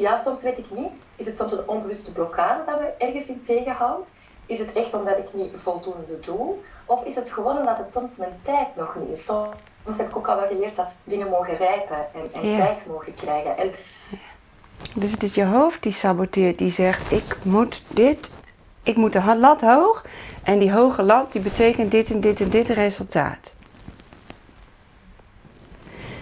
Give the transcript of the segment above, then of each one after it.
ja, soms weet ik niet. Is het soms een onbewuste blokkade dat me ergens in tegenhoudt? Is het echt omdat ik niet voldoende doe? Of is het gewoon omdat het soms mijn tijd nog niet is? Soms heb ik ook al wel geleerd dat dingen mogen rijpen en, en Ja. tijd mogen krijgen. En Dus het is je hoofd die saboteert, die zegt: Ik moet dit, ik moet de lat hoog. En die hoge lat die betekent dit en dit en dit resultaat.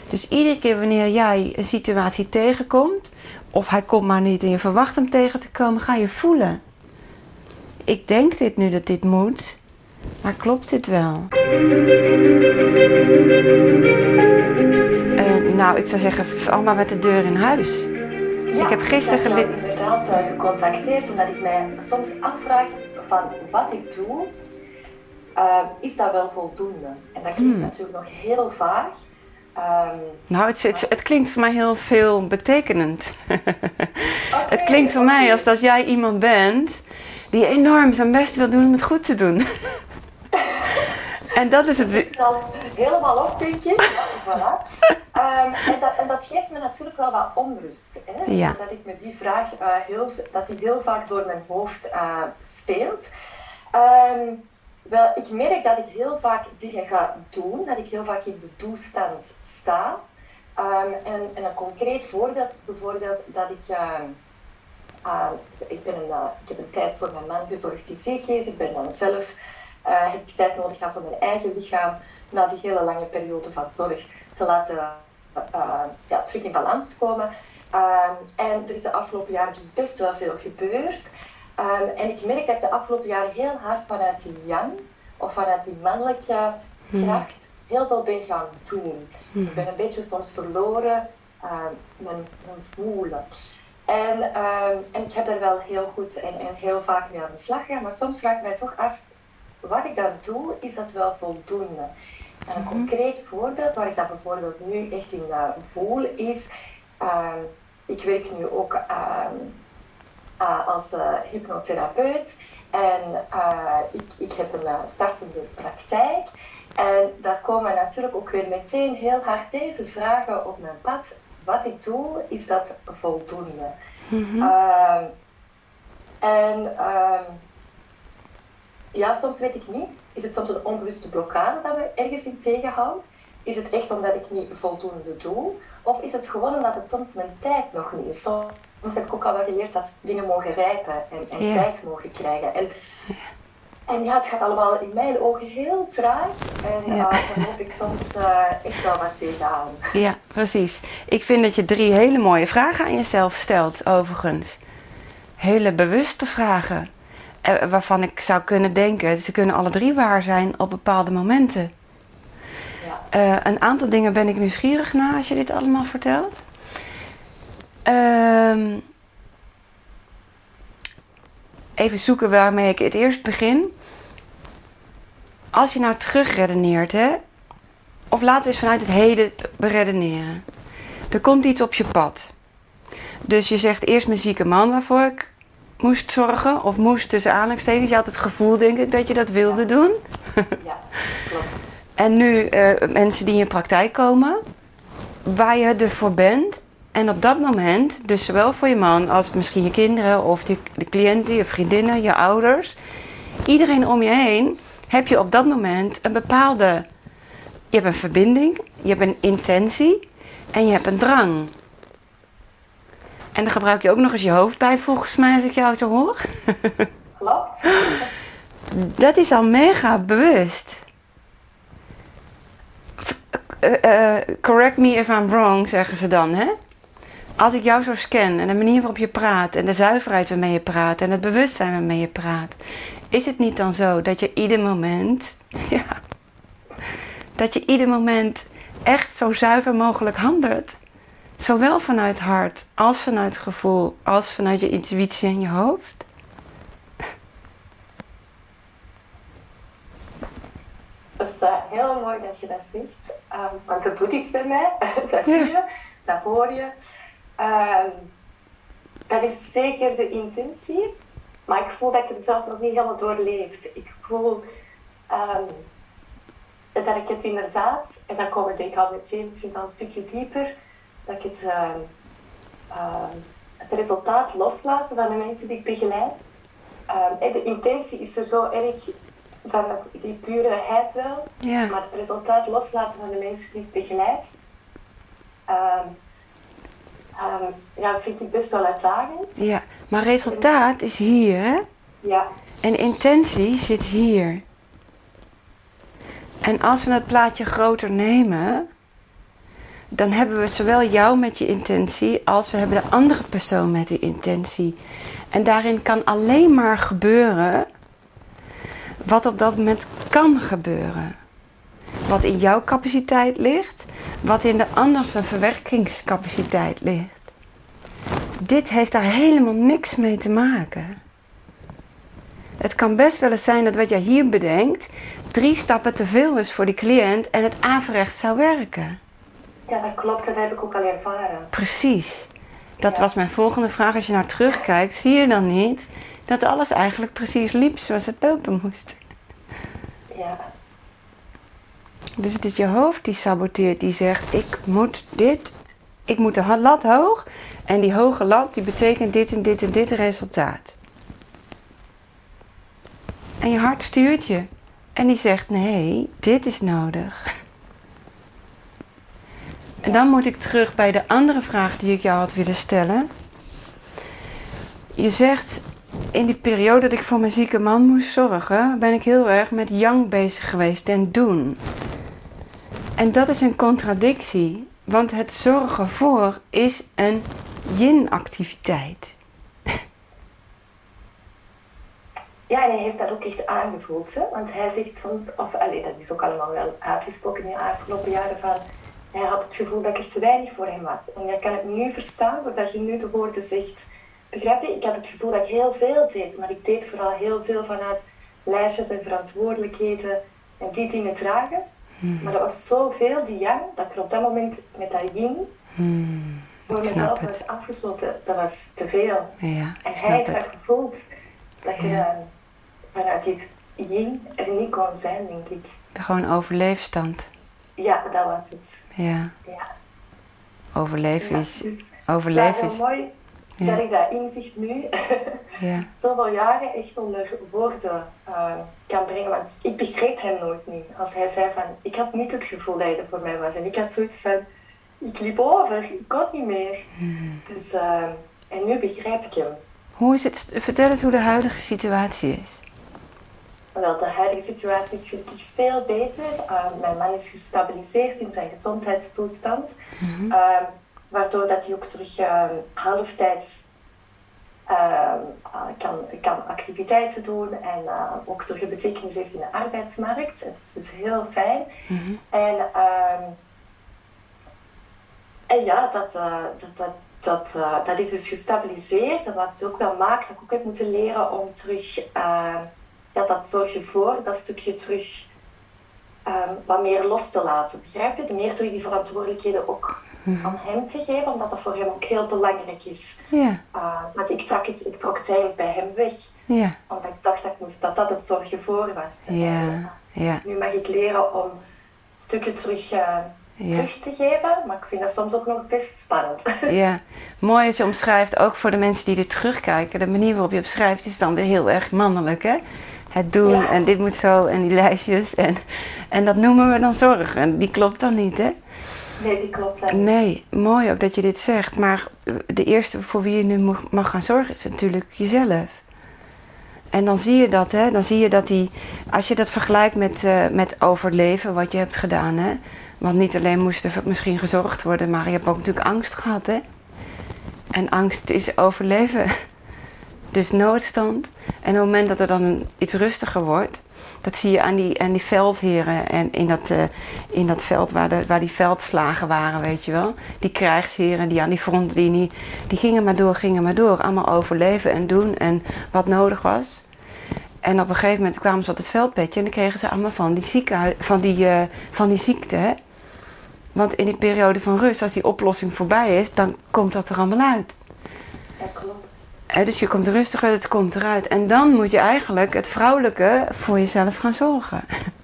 Dus iedere keer wanneer jij een situatie tegenkomt, of hij komt maar niet en je verwacht hem tegen te komen, ga je voelen. Ik denk dit nu dat dit moet, maar klopt dit wel? Eh, nou, ik zou zeggen, allemaal met de deur in huis. ja, Ik heb gisteren ik heb inderdaad gecontacteerd omdat ik mij soms afvraag van wat ik doe, eh, is dat wel voldoende? En dat klinkt Hmm. natuurlijk nog heel vaag. Ehm, Nou, het, het, het klinkt voor mij heel veel betekenend. het klinkt voor mij als dat jij iemand bent die enorm zijn best wil doen om het goed te doen. en dat is het. zit al helemaal op, denk ik. Voilà. Ehm, en, dat, en dat geeft me natuurlijk wel wat onrust. Hè? Ja. Dat ik me die vraag eh, heel, dat die heel vaak door mijn hoofd eh, speelt. Ehm, wel, ik merk dat ik heel vaak dingen ga doen, dat ik heel vaak in de toestand sta. Ehm, en, en een concreet voorbeeld is bijvoorbeeld dat ik... ehm, ah, ik, ben eh, heb een tijd voor mijn man gezorgd die ziek is. Ik ben dan zelf eh, heb ik tijd nodig gehad om mijn eigen lichaam na die hele lange periode van zorg te laten eh, ja, terug in balans komen. Ehm, en er is de afgelopen jaren dus best wel veel gebeurd. Ehm, en ik merk dat ik de afgelopen jaren heel hard vanuit die yang, of vanuit die mannelijke kracht, heel veel ben gaan doen. Ik ben een beetje soms verloren ehm, mijn, mijn voelen. En, ehm, en ik heb daar wel heel goed en, en heel vaak mee aan de slag gegaan, maar soms vraag ik mij toch af, wat ik daar doe, is dat wel voldoende? En een concreet voorbeeld waar ik dat bijvoorbeeld nu echt in eh, voel is, ik werk nu ook ehm, eh, als eh, hypnotherapeut en eh, ik, ik heb een startende praktijk. En daar komen natuurlijk ook weer meteen heel hard deze vragen op mijn pad. Wat ik doe, is dat voldoende? Ehm, en ehm, ja, soms weet ik niet. Is het soms een onbewuste blokkade dat me ergens in tegenhoudt? Is het echt omdat ik niet voldoende doe? Of is het gewoon omdat het soms mijn tijd nog niet is? Soms heb ik ook al wel geleerd dat dingen mogen rijpen en, en Ja. tijd mogen krijgen. En, en ja, het gaat allemaal in mijn ogen heel traag. En Ja. daar loop ik soms eh, echt wel wat tegenaan. Ja, precies. Ik vind dat je drie hele mooie vragen aan jezelf stelt, overigens. Hele bewuste vragen. eh, waarvan ik zou kunnen denken, ze kunnen alle drie waar zijn op bepaalde momenten. Eh, een aantal dingen ben ik nieuwsgierig naar als je dit allemaal vertelt. Ehm, even zoeken waarmee ik het eerst begin. Als je nou terugredeneert, hè, of laten we eens vanuit het heden beredeneren. Er komt iets op je pad. Dus je zegt eerst mijn zieke man waarvoor ik moest zorgen, of moest tussen aanhalingstekens. Je had het gevoel, denk ik, dat je dat wilde doen. Ja, klopt. En nu eh, mensen die in je praktijk komen, waar je ervoor bent. En op dat moment, dus zowel voor je man als misschien je kinderen of de, de cliënten, je vriendinnen, je ouders. Iedereen om je heen heb je op dat moment een bepaalde. Je hebt een verbinding, je hebt een intentie en je hebt een drang. En daar gebruik je ook nog eens je hoofd bij, volgens mij, als ik jou zo hoor. Klopt. Dat is al mega bewust. Eh, eh, correct me if I'm wrong, zeggen ze dan, hè? Als ik jou zo scan en de manier waarop je praat en de zuiverheid waarmee je praat en het bewustzijn waarmee je praat, is het niet dan zo dat je ieder moment, ja, dat je ieder moment echt zo zuiver mogelijk handelt? Zowel vanuit hart als vanuit gevoel, als vanuit je intuïtie en je hoofd? Het is eh, heel mooi dat je dat zegt, ehm, want dat doet iets bij mij. dat zie je, dat hoor je. Ehm, dat is zeker de intentie, maar ik voel dat ik hem zelf nog niet helemaal doorleef. Ik voel ehm, dat ik het inderdaad, en dan kom ik denk ik al meteen misschien al een stukje dieper, dat ik het, het resultaat loslaten van de mensen die ik begeleid. De intentie is er zo erg van het, die pureheid wel, Ja. maar het resultaat loslaten van de mensen die ik begeleid, ehm, ehm, ja, vind ik best wel uitdagend. ja. Maar resultaat is hier, hè? Ja, En intentie zit hier. En als we het plaatje groter nemen, dan hebben we zowel jou met je intentie als we hebben de andere persoon met de intentie. En daarin kan alleen maar gebeuren wat op dat moment kan gebeuren. Wat in jouw capaciteit ligt, wat in de ander zijn verwerkingscapaciteit ligt. Dit heeft daar helemaal niks mee te maken. Het kan best wel eens zijn dat wat jij hier bedenkt, drie stappen te veel is voor die cliënt en het averecht zou werken. ja, dat klopt. Dat heb ik ook al ervaren. Precies. Dat Ja. was mijn volgende vraag. Als je naar terugkijkt, zie je dan niet dat alles eigenlijk precies liep zoals het lopen moest. Ja, Dus het is je hoofd die saboteert, die zegt: Ik moet dit, ik moet de lat hoog. En die hoge lat die betekent dit en dit en dit resultaat. En je hart stuurt je. En die zegt: Nee, dit is nodig. En dan moet ik terug bij de andere vraag die ik jou had willen stellen. Je zegt, in die periode dat ik voor mijn zieke man moest zorgen, ben ik heel erg met yang bezig geweest en doen. En dat is een contradictie, want het zorgen voor is een yin-activiteit. Ja, en hij heeft dat ook echt aangevoeld. Want hij zegt soms, of allee, dat is ook allemaal wel uitgesproken in de afgelopen jaren, van hij had het gevoel dat ik er te weinig voor hem was. En jij kan het nu verstaan, doordat je nu de woorden zegt. Begrijp je? Ik had het gevoel dat ik heel veel deed, maar ik deed vooral heel veel vanuit lijstjes en verantwoordelijkheden en die dingen dragen. Maar dat was zoveel, die yang, dat ik er op dat moment met dat yin Hmm, voor ik mezelf was afgesloten. Dat was te veel. Ja, En ik hij heeft dat het. gevoeld. Dat je Ja. eh, vanuit die yin er niet kon zijn, denk ik. Gewoon overleefstand. Ja, dat was het. Ja, Ja. overleven is... dus Overleven is... heel dat ik dat inzicht nu, ja, zoveel jaren, echt onder woorden eh, kan brengen. Want ik begreep hem nooit niet. Als hij zei van, ik had niet het gevoel dat hij er voor mij was. En ik had zoiets van, ik liep over, ik kon niet meer. Hmm. Dus, eh, en nu begrijp ik hem. Hoe is het... Vertel eens hoe de huidige situatie is. Wel, de huidige situatie is gelukkig veel beter. Uh, mijn man is gestabiliseerd in zijn gezondheidstoestand, Mhm. uh, waardoor dat hij ook terug uh, halftijds uh, kan, kan activiteiten doen en uh, ook terug een betekenis heeft in de arbeidsmarkt. Het is dus heel fijn. Mhm. En, uh, en ja, dat, uh, dat, dat, dat, uh, dat is dus gestabiliseerd. En wat het ook wel maakt dat ik ook heb moeten leren om terug uh, ja, dat zorgen voor, dat stukje terug um, wat meer los te laten. Begrijp je? Meer terug die verantwoordelijkheden ook. Aan hem te geven, omdat dat voor hem ook heel belangrijk is. Ja, Uh, want ik trok, het, ik trok het eigenlijk bij hem weg, ja, omdat ik dacht dat, ik moest, dat dat het zorgen voor was. En, uh, ja, nu mag ik leren om stukken terug, uh, ja. terug te geven, maar ik vind dat soms ook nog best spannend. Ja, mooi als je omschrijft, ook voor de mensen die er terugkijken. De manier waarop je omschrijft is dan weer heel erg mannelijk, hè? Het doen Ja. en dit moet zo en die lijstjes. En, en dat noemen we dan zorg. En die klopt dan niet, hè? Nee, die klopt. Nee, mooi ook dat je dit zegt. Maar de eerste voor wie je nu mag- gaan zorgen is natuurlijk jezelf. En dan zie je dat, hè? Dan zie je dat die, als je dat vergelijkt met, eh, met overleven, wat je hebt gedaan, hè? Want niet alleen moest er misschien gezorgd worden, maar je hebt ook natuurlijk angst gehad, hè? En angst is overleven. Dus noodstand. En op het moment dat er dan iets rustiger wordt, dat zie je aan die, aan die veldheren en in dat, eh, in dat veld waar, de, waar die veldslagen waren, weet je wel. Die krijgsheren die aan die frontlinie, die gingen maar door, gingen maar door. Allemaal overleven en doen en wat nodig was. En op een gegeven moment kwamen ze op het veldbedje en dan kregen ze allemaal van die, ziekenhui- van die, eh, van die ziekte. Want in die periode van rust, als die oplossing voorbij is, dan komt dat er allemaal uit. Dat klopt. Dus je komt rustiger, het komt eruit. En dan moet je eigenlijk het vrouwelijke voor jezelf gaan zorgen.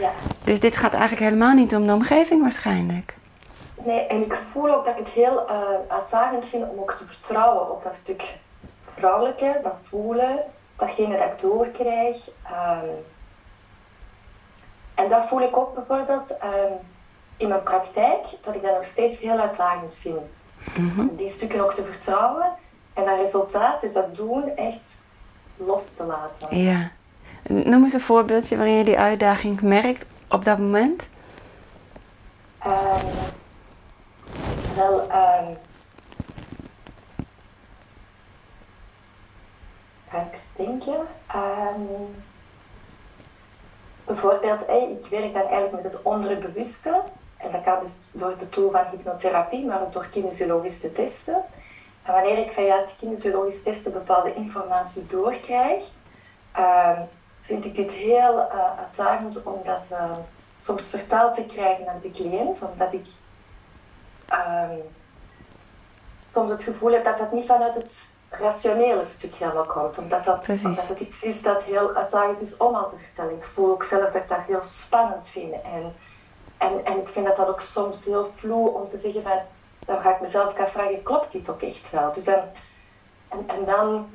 Ja, Dus dit gaat eigenlijk helemaal niet om de omgeving waarschijnlijk. Nee, en ik voel ook dat ik het heel uh, uitdagend vind om ook te vertrouwen op dat stuk vrouwelijke, dat voelen, datgene dat ik doorkrijg. Um, en dat voel ik ook bijvoorbeeld um, in mijn praktijk, dat ik dat nog steeds heel uitdagend vind. Mm Die stukken ook te vertrouwen en dat resultaat, dus dat doen, echt los te laten. Ja. Noem eens een voorbeeldje waarin je die uitdaging merkt op dat moment. Um, wel, um, ga ik eens denken. Um, bijvoorbeeld, hey, ik werk dan eigenlijk met het onderbewuste. En dat kan dus door de tool van hypnotherapie, maar ook door kinesiologische testen. En wanneer ik via het kinesiologische testen bepaalde informatie doorkrijg, vind ik dit heel uh, uitdagend om dat uh, soms vertaald te krijgen naar de cliënt, omdat ik um, soms het gevoel heb dat dat niet vanuit het rationele stuk helemaal komt, omdat, dat, omdat het iets is dat heel uitdagend is om aan te vertellen. Ik voel ook zelf dat ik dat heel spannend vind en, en, en ik vind dat dat ook soms heel vloe om te zeggen van, dan ga ik mezelf vragen, klopt dit ook echt wel? Dus dan, en, en dan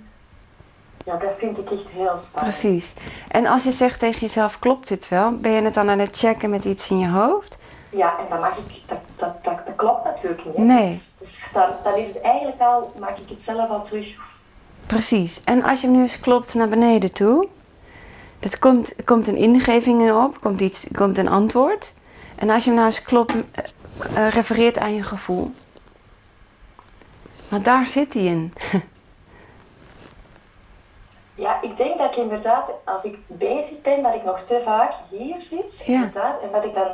ja, dat vind ik echt heel spannend. Precies. En als je zegt tegen jezelf, klopt dit wel? Ben je het dan aan het checken met iets in je hoofd? Ja, en dan mag ik, dat, dat, dat, dat klopt natuurlijk niet. Nee. Dus dan, dan is het eigenlijk al, maak ik het zelf al terug. Precies. En als je nu eens klopt naar beneden toe, dat komt, komt een ingeving op, komt, iets, komt een antwoord. En als je nou eens klopt, uh, refereert aan je gevoel. Maar daar zit hij in. Ja, ik denk dat ik inderdaad, als ik bezig ben, dat ik nog te vaak hier zit. Ja. Inderdaad, en dat ik dan,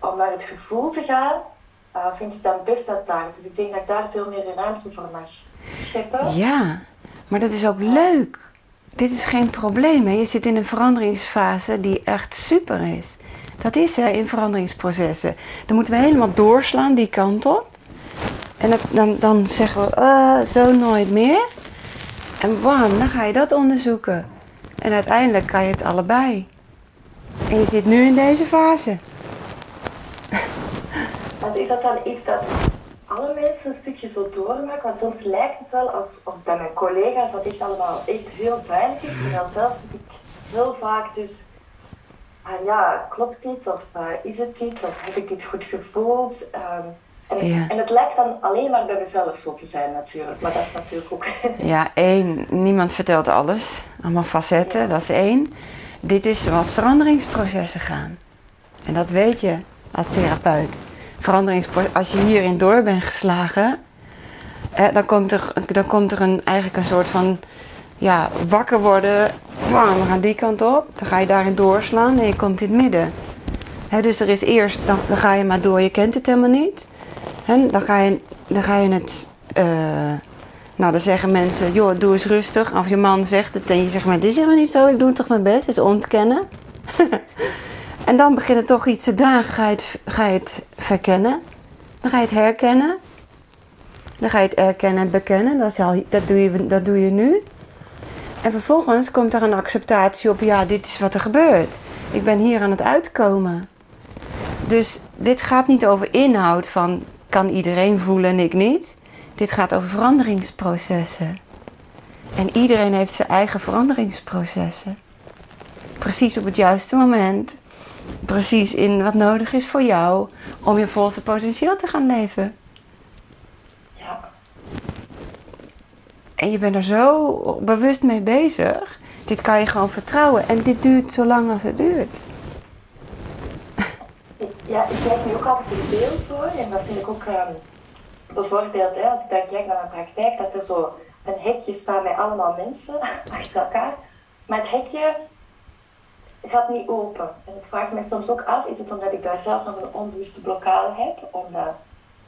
om naar het gevoel te gaan, uh, vind ik dan best uitdagend. Dus ik denk dat ik daar veel meer ruimte voor mag scheppen. Ja, maar dat is ook leuk. Dit is geen probleem. Hè? Je zit in een veranderingsfase die echt super is. Dat is in veranderingsprocessen. Dan moeten we helemaal doorslaan die kant op. En dan, dan zeggen we, uh, zo nooit meer. En bam, dan ga je dat onderzoeken. En uiteindelijk kan je het allebei. En je zit nu in deze fase. Is dat dan iets dat alle mensen een stukje zo doormaken? Want soms lijkt het wel alsof bij mijn collega's dat echt allemaal echt heel duidelijk is. Terwijl zelf zit ik heel vaak dus... Ah ja, klopt dit? Of uh, is het dit? Of heb ik dit goed gevoeld? Um, en, ja. en, het lijkt dan alleen maar bij mezelf zo te zijn natuurlijk, maar dat is natuurlijk ook... Ja, één, niemand vertelt alles. Allemaal facetten, dat is één. Dit is zoals veranderingsprocessen gaan. En dat weet je als therapeut. Veranderingsprocessen, als je hierin door bent geslagen, eh, dan, komt er, dan komt er een, eigenlijk een soort van ja, wakker worden. We gaan die kant op. Dan ga je daarin doorslaan en je komt in het midden. dus er is eerst, dan, ga je maar door, je kent het helemaal niet. En dan ga je, dan ga je het. Uh, nou, dan zeggen mensen: joh, doe eens rustig. Of je man zegt het en je zegt: maar dit is helemaal niet zo, ik doe toch mijn best. Het is ontkennen. en dan begint toch iets te dagen, ga je, het, ga je het verkennen. Dan ga je het herkennen. Dan ga je het erkennen en bekennen. Dat, is al, dat, doe je, dat doe je nu. En vervolgens komt er een acceptatie op: ja, dit is wat er gebeurt. Ik ben hier aan het uitkomen. Dus dit gaat niet over inhoud van kan iedereen voelen en ik niet. Dit gaat over veranderingsprocessen. En iedereen heeft zijn eigen veranderingsprocessen. Precies op het juiste moment. Precies in wat nodig is voor jou om je volste potentieel te gaan leven. En je bent er zo bewust mee bezig. Dit kan je gewoon vertrouwen. En dit duurt zo lang als het duurt. Ja, ik kijk nu ook altijd in beeld hoor. En dat vind ik ook um, bijvoorbeeld, hè, als ik dan kijk naar mijn praktijk, dat er zo een hekje staat met allemaal mensen achter elkaar. Maar het hekje gaat niet open. En ik vraag me soms ook af, is het omdat ik daar zelf nog een onbewuste blokkade heb om dat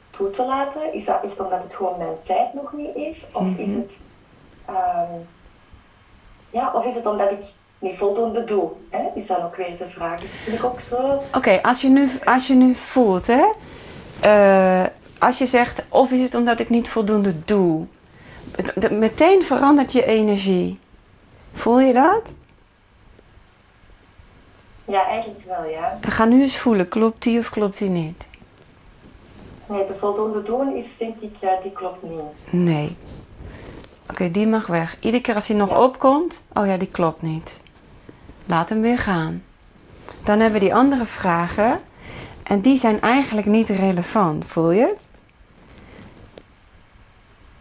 toe te laten? Is dat echt omdat het gewoon mijn tijd nog niet is? Of is mhm. het... Um, ja, of is het omdat ik niet voldoende doe? Hè? Is dan ook weer de vraag. Dus dat vind ik ook zo. Oké, als, je nu, als je nu voelt, hè, uh, als je zegt, of is het omdat ik niet voldoende doe, meteen verandert je energie. Voel je dat? Ja, eigenlijk wel, ja. Ga nu eens voelen, klopt die of klopt die niet? Nee, de voldoende doen is denk ik, ja, die klopt niet. Nee. Oké, die mag weg. Iedere keer als hij nog Ja. opkomt, oh ja, die klopt niet. Laat hem weer gaan. Dan hebben we die andere vragen. En die zijn eigenlijk niet relevant. Voel je het?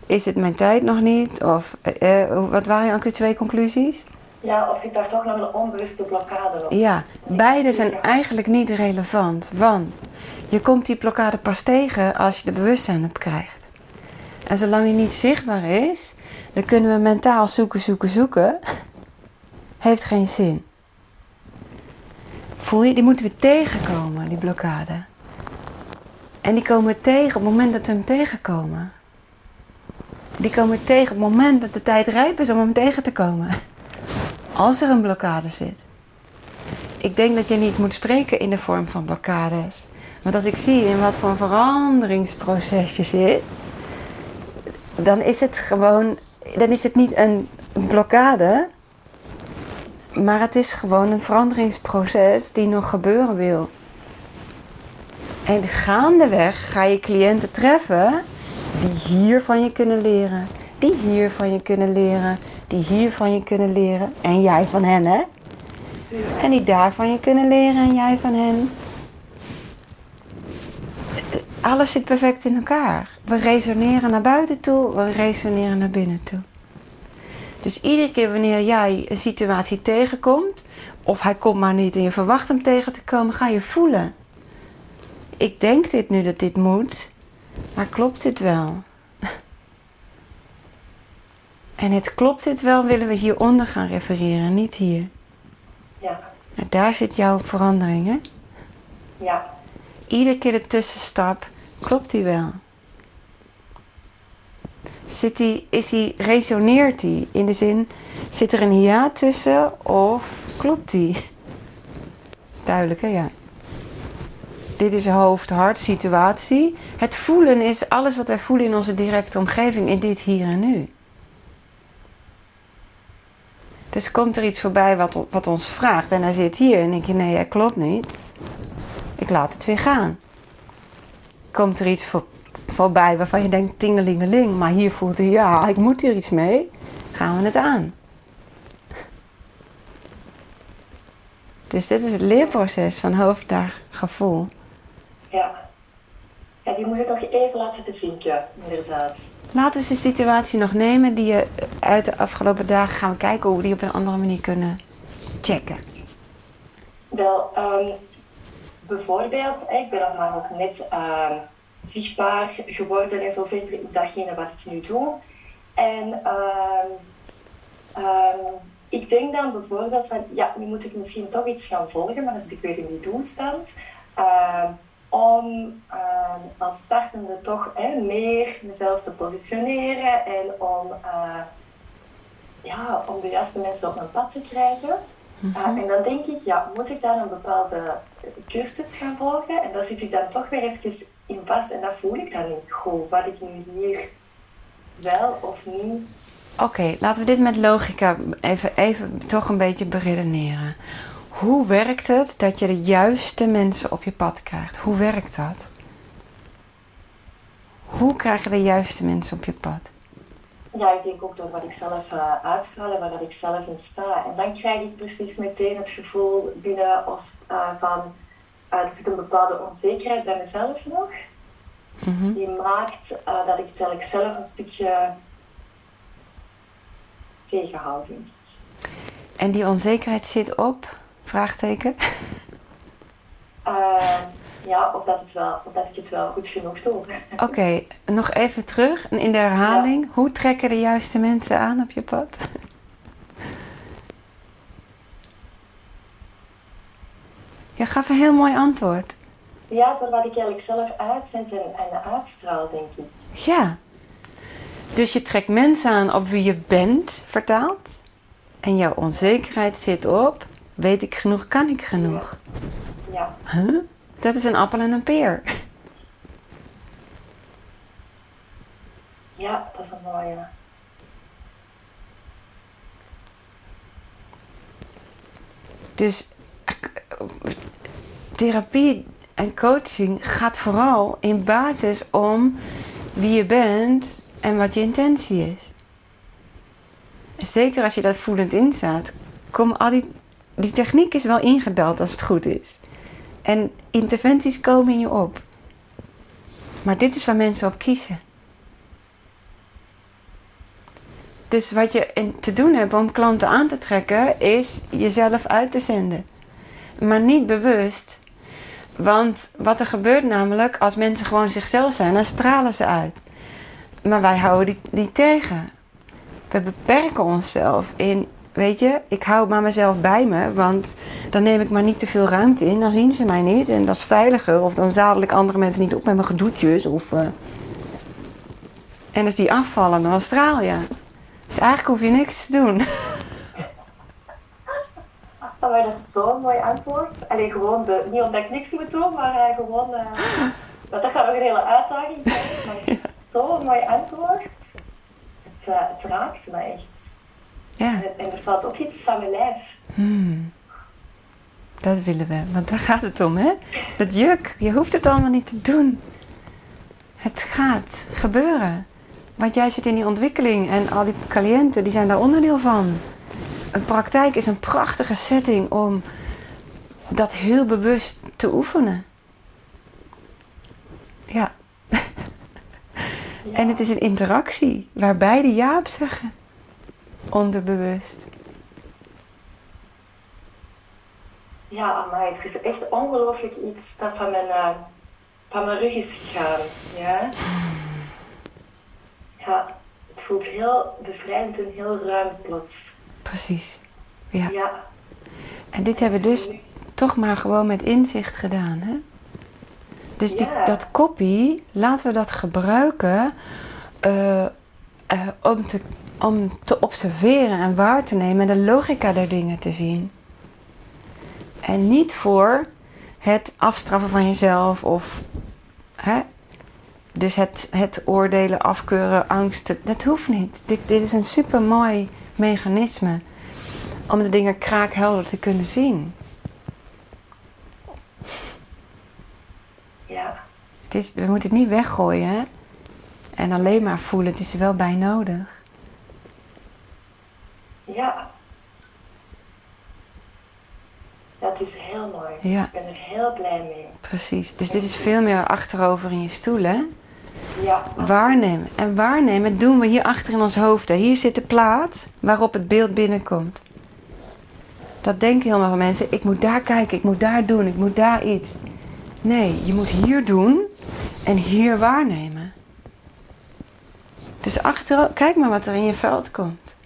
Is het mijn tijd nog niet? Of eh, eh, wat waren ook weer twee conclusies? Ja, of zit daar toch nog een onbewuste blokkade op? Ja, beide zijn eigenlijk niet relevant. Want je komt die blokkade pas tegen als je er bewustzijn op krijgt. En zolang die niet zichtbaar is, dan kunnen we mentaal zoeken, zoeken, zoeken. Heeft geen zin. Voel je, die moeten we tegenkomen, die blokkade. En die komen we tegen op het moment dat we hem tegenkomen. Die komen we tegen op het moment dat de tijd rijp is om hem tegen te komen. Als er een blokkade zit. Ik denk dat je niet moet spreken in de vorm van blokkades. Want als ik zie in wat voor een veranderingsproces je zit, dan is het gewoon, dan is het niet een blokkade, maar het is gewoon een veranderingsproces die nog gebeuren wil. En gaandeweg ga je cliënten treffen die hier van je kunnen leren, die hier van je kunnen leren, die hier van je kunnen leren en jij van hen, hè? En die daar van je kunnen leren en jij van hen. Alles zit perfect in elkaar. We resoneren naar buiten toe, we resoneren naar binnen toe. Dus iedere keer wanneer jij een situatie tegenkomt, of hij komt maar niet en je verwacht hem tegen te komen, ga je voelen. Ik denk dit nu dat dit moet, maar klopt dit wel? En het klopt dit wel, willen we hieronder gaan refereren, niet hier. Ja, En daar zit jouw verandering, hè? ja, Iedere keer de tussenstap, klopt die wel? Zit die, is die, resoneert die? In de zin, zit er een ja tussen of klopt die? is duidelijk, hè? Ja. Dit is een hoofd-hart situatie. Het voelen is alles wat wij voelen in onze directe omgeving, in dit hier en nu. Dus komt er iets voorbij wat, wat ons vraagt en hij zit hier en denk je, nee, hij klopt niet. Ik laat het weer gaan. Komt er iets voor, voorbij waarvan je denkt, tingelingeling, maar hier voelt hij, ja, ik moet hier iets mee. Gaan we het aan. Dus dit is het leerproces van hoofd naar gevoel. ja. Ja, die moet ik nog even laten bezinken, inderdaad. Laten we de situatie nog nemen die je uit de afgelopen dagen gaan we kijken hoe we die op een andere manier kunnen checken. Wel, ehm, bijvoorbeeld, ik ben nog maar nog net ehm, zichtbaar geworden en zo verder in datgene wat ik nu doe. En ehm, ik denk dan bijvoorbeeld van, ja, nu moet ik misschien toch iets gaan volgen, maar zit ik weer in die doelstand. Om ehm, als startende toch hè, meer mezelf te positioneren en om, eh, ja, om de juiste mensen op mijn pad te krijgen. Uh, en dan denk ik, ja, moet ik dan een bepaalde cursus gaan volgen? En daar zit ik dan toch weer even in vast en dat voel ik dan niet goed. Wat ik nu hier wel of niet. Oké, laten we dit met logica even, even toch een beetje beredeneren. Hoe werkt het dat je de juiste mensen op je pad krijgt? Hoe werkt dat? Hoe krijg je de juiste mensen op je pad? Ja, ik denk ook door wat ik zelf uh, uitstraal en waar ik zelf in sta. En dan krijg ik precies meteen het gevoel binnen of uh, van uh, er zit een bepaalde onzekerheid bij mezelf nog. Mhm. Die maakt dat ik telkens zelf een stukje tegenhoud, denk ik. En die onzekerheid zit op? Vraagteken. Uh, ja, of dat, het wel, of dat ik het wel goed genoeg doe. Oké, okay, nog even terug in de herhaling. Ja. Hoe trekken de juiste mensen aan op je pad? Je gaf een heel mooi antwoord. Ja, door wat ik eigenlijk zelf uitzend en, en uitstraal, denk ik. Ja. Dus je trekt mensen aan op wie je bent, vertaald. En jouw onzekerheid zit op, weet ik genoeg, kan ik genoeg? Ja. Huh? Dat is een appel en een peer. Ja, dat is een mooie. Dus therapie En coaching gaat vooral in basis om wie je bent en wat je intentie is. Zeker als je daar voelend in staat, komen al die, die techniek is wel ingedaald als het goed is. En interventies komen in je op. Maar dit is waar mensen op kiezen. Dus wat je te doen hebt om klanten aan te trekken, is jezelf uit te zenden. Maar niet bewust. Want wat er gebeurt namelijk, als mensen gewoon zichzelf zijn, dan stralen ze uit. Maar wij houden die, die tegen. We beperken onszelf in, weet je, ik hou maar mezelf bij me, want dan neem ik maar niet te veel ruimte in, dan zien ze mij niet en dat is veiliger. Of dan zadel ik andere mensen niet op met mijn gedoetjes. Of, uh... En als die afvallen, dan straal je. Dus eigenlijk hoef je niks te doen. Oh, maar dat is zo'n mooi antwoord. Alleen gewoon, de, niet omdat ik niks moet doen, maar uh, gewoon... Uh, dat gaat nog een hele uitdaging zijn. Maar het is zo'n mooi antwoord. Het, het, raakt me echt. Ja. En, en, er valt ook iets van mijn lijf. Hmm. Dat willen we, want daar gaat het om, hè? Dat juk, je hoeft het allemaal niet te doen. Het gaat gebeuren. Want jij zit in die ontwikkeling en al die cliënten die zijn daar onderdeel van. Een praktijk is een prachtige setting om dat heel bewust te oefenen. Ja. ja. en het is een interactie waar beide ja op zeggen. Onderbewust. Ja, amai, het is echt ongelooflijk iets dat van mijn, uh, van mijn rug is gegaan. Ja. Ja, het voelt heel bevrijdend en heel ruim plots. Precies. Ja. ja. En dit hebben we dus toch maar gewoon met inzicht gedaan, hè? Dus die, dat kopie, laten we dat gebruiken uh, uh, om, te, om te observeren en waar te nemen en de logica der dingen te zien. En niet voor het afstraffen van jezelf of hè, dus het, het oordelen, afkeuren, angsten, dat hoeft niet. Dit, dit is een super mooi mechanisme om de dingen kraakhelder te kunnen zien. Ja. Het is, we moeten het niet weggooien hè? en alleen maar voelen. Het is er wel bij nodig. Ja. Dat is heel mooi. Ja. Ik ben er heel blij mee. Precies. Dus dit is veel meer achterover in je stoel, hè? Ja. Waarnemen. En waarnemen doen we hier achter in ons hoofd. Hè. Hier zit de plaat waarop het beeld binnenkomt. Dat denken heel veel mensen. Ik moet daar kijken, ik moet daar doen, ik moet daar iets. Nee, je moet hier doen en hier waarnemen. Dus achter, kijk maar wat er in je veld komt.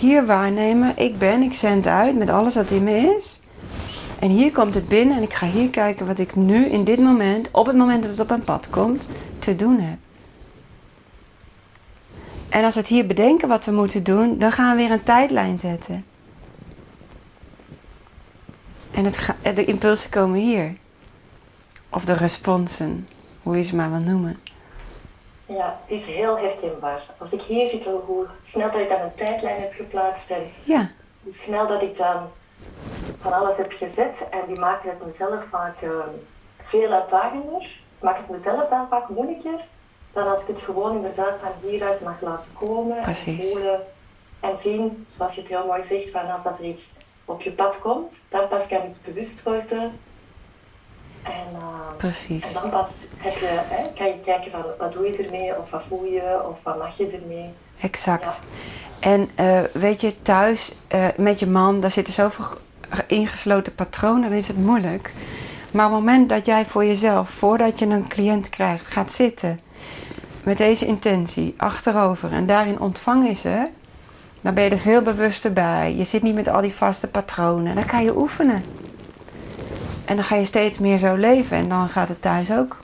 Hier waarnemen, ik ben, ik zend uit met alles wat in me is. En hier komt het binnen en ik ga hier kijken wat ik nu in dit moment, op het moment dat het op mijn pad komt, te doen heb. En als we het hier bedenken wat we moeten doen, dan gaan we weer een tijdlijn zetten. En het de impulsen komen hier. Of de responsen, hoe je ze maar wil noemen. Ja, het is heel herkenbaar. Als ik hier zit, hoe snel dat ik dan een tijdlijn heb geplaatst en ja. hoe snel dat ik dan van alles heb gezet. En die maken het mezelf vaak uh, veel uitdagender. Maak het mezelf dan vaak moeilijker dan als ik het gewoon inderdaad van hieruit mag laten komen. Precies. En voelen en zien, zoals je het heel mooi zegt, vanaf dat er iets op je pad komt, dan pas kan het bewust worden. En, uh, Precies. en dan pas heb je, hè, kan je kijken van wat doe je ermee, of wat voel je, of wat mag je ermee. Exact. En uh, weet je, thuis uh, met je man, daar zitten zoveel ingesloten patronen, dan is het moeilijk. Maar op het moment dat jij voor jezelf, voordat je een cliënt krijgt, gaat zitten met deze intentie, achterover en daarin ontvangen ze, dan ben je er veel bewuster bij. Je zit niet met al die vaste patronen. Dan kan je oefenen. En dan ga je steeds meer zo leven en dan gaat het thuis ook.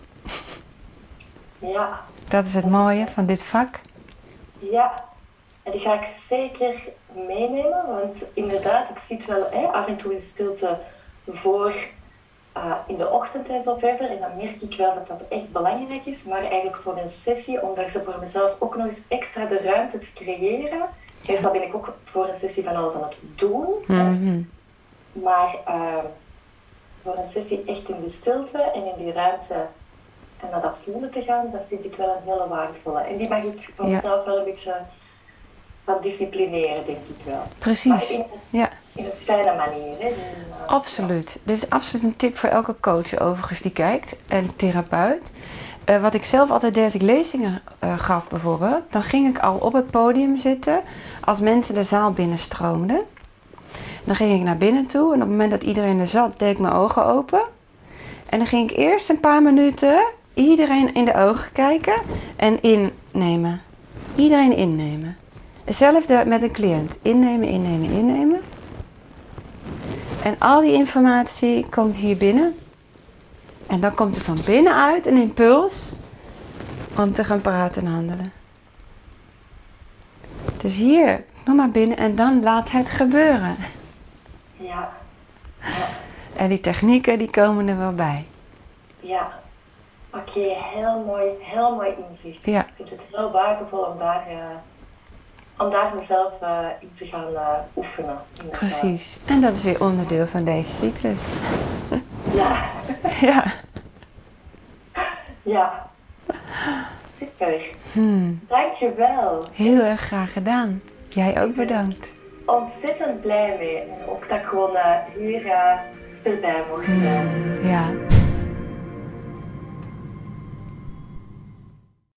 Ja. Dat is het mooie van dit vak. Ja, en die ga ik zeker meenemen, want inderdaad, ik zit wel hè, af en toe in stilte voor uh, in de ochtend en zo verder. En dan merk ik wel dat dat echt belangrijk is, maar eigenlijk voor een sessie, om daar voor mezelf ook nog eens extra de ruimte te creëren. Meestal ben ik ook voor een sessie van alles aan het doen. Mm -hmm. Maar uh, voor een sessie echt in de stilte en in die ruimte en naar dat voelen te gaan, dat vind ik wel een hele waardevolle. En die mag ik voor Ja. mezelf wel een beetje gaan disciplineren, denk ik wel. Precies. in, Ja, in een fijne manier. Hè? Eh, absoluut. Dit is absoluut een tip voor elke coach overigens die kijkt en therapeut. Eh, wat ik zelf altijd deed als ik lezingen eh, gaf bijvoorbeeld, dan ging ik al op het podium zitten als mensen de zaal binnenstroomden. Dan ging ik naar binnen toe en op het moment dat iedereen er zat, deed ik mijn ogen open. En dan ging ik eerst een paar minuten iedereen in de ogen kijken en innemen. Iedereen innemen. Hetzelfde met een cliënt. Innemen, innemen, innemen. En al die informatie komt hier binnen. En dan komt er van binnenuit een impuls om te gaan praten en handelen. Dus hier, nog maar binnen en dan laat het gebeuren. Ja, En die technieken die komen er wel bij. ja. Oké, heel mooi, heel mooi inzicht. Ja. Ik vind het heel waardevol om daar, eh, om daar mezelf eh, in te gaan eh, oefenen. Precies. En dat is weer onderdeel van deze cyclus. Ja, Ja. ja. Super. Hmm. Dankjewel. Heel erg graag gedaan. Jij ook bedankt. Ontzettend blij mee. En ook dat ik gewoon eh, hier eh, erbij mocht zijn.